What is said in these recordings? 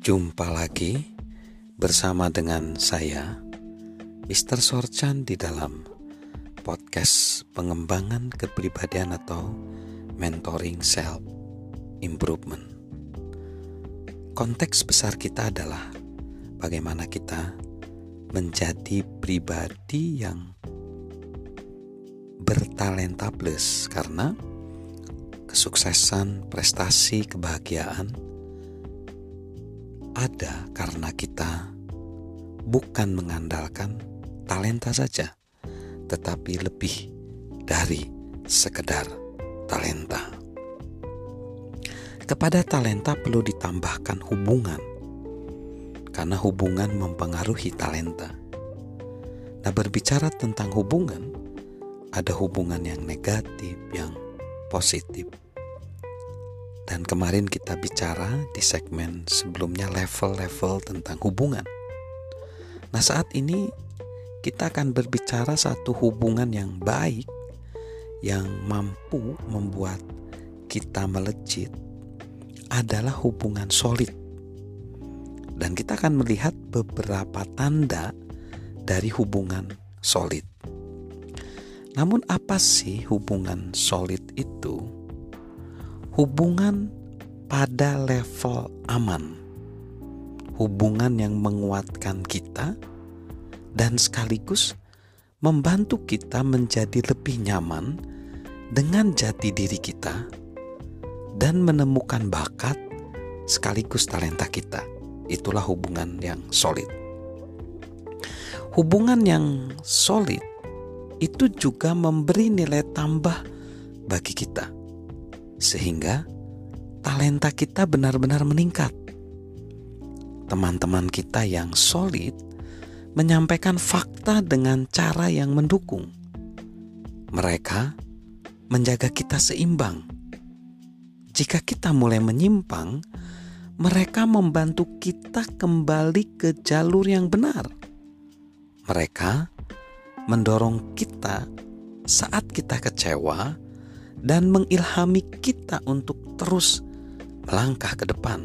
Jumpa lagi bersama dengan saya, Mr. Sorchan di dalam podcast pengembangan kepribadian atau mentoring self improvement. Konteks besar kita adalah bagaimana kita menjadi pribadi yang bertalenta plus karena kesuksesan, prestasi, kebahagiaan ada karena kita bukan mengandalkan talenta saja, tetapi lebih dari sekedar talenta. Kepada talenta perlu ditambahkan hubungan, karena hubungan mempengaruhi talenta. Nah, berbicara tentang hubungan, ada hubungan yang negatif, yang positif. Dan kemarin kita bicara di segmen sebelumnya level-level tentang hubungan. Nah, saat ini kita akan berbicara satu hubungan yang baik yang mampu membuat kita melejit adalah hubungan solid. Dan kita akan melihat beberapa tanda dari hubungan solid. Namun apa sih hubungan solid itu? Hubungan pada level aman, hubungan yang menguatkan kita dan sekaligus membantu kita menjadi lebih nyaman dengan jati diri kita dan menemukan bakat sekaligus talenta kita. Itulah hubungan yang solid. Hubungan yang solid itu juga memberi nilai tambah bagi kita sehingga talenta kita benar-benar meningkat. Teman-teman kita yang solid menyampaikan fakta dengan cara yang mendukung. Mereka menjaga kita seimbang. Jika kita mulai menyimpang, mereka membantu kita kembali ke jalur yang benar. Mereka mendorong kita saat kita kecewa dan mengilhami kita untuk terus melangkah ke depan.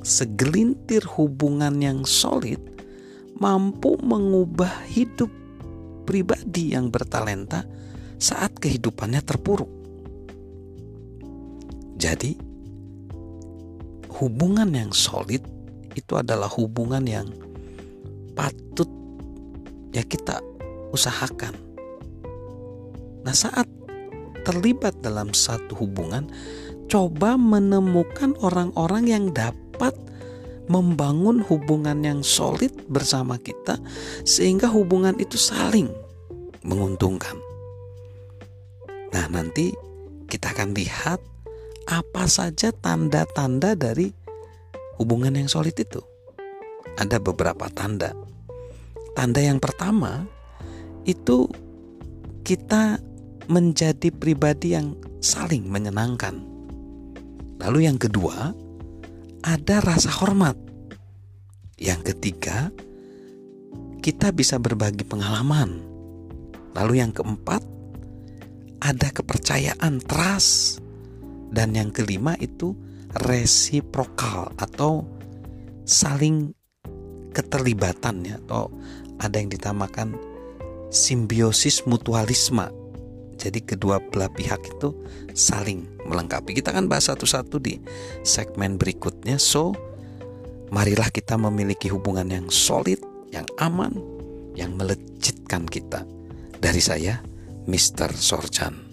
Segelintir hubungan yang solid mampu mengubah hidup pribadi yang bertalenta saat kehidupannya terpuruk. Jadi, hubungan yang solid itu adalah hubungan yang patut ya kita usahakan. Nah, saat terlibat dalam satu hubungan, coba menemukan orang-orang yang dapat membangun hubungan yang solid bersama kita, sehingga hubungan itu saling menguntungkan. Nah, nanti kita akan lihat apa saja tanda-tanda dari hubungan yang solid itu. Ada beberapa tanda. Tanda yang pertama itu kita menjadi pribadi yang saling menyenangkan. Lalu yang kedua, ada rasa hormat. Yang ketiga, kita bisa berbagi pengalaman. Lalu yang keempat, ada kepercayaan, trust. Dan yang kelima itu resiprokal atau saling keterlibatannya atau ada yang ditamakan simbiosis mutualisme jadi kedua belah pihak itu saling melengkapi. Kita akan bahas satu-satu di segmen berikutnya. So, marilah kita memiliki hubungan yang solid, yang aman, yang melejitkan kita. Dari saya, Mr. Sorchan.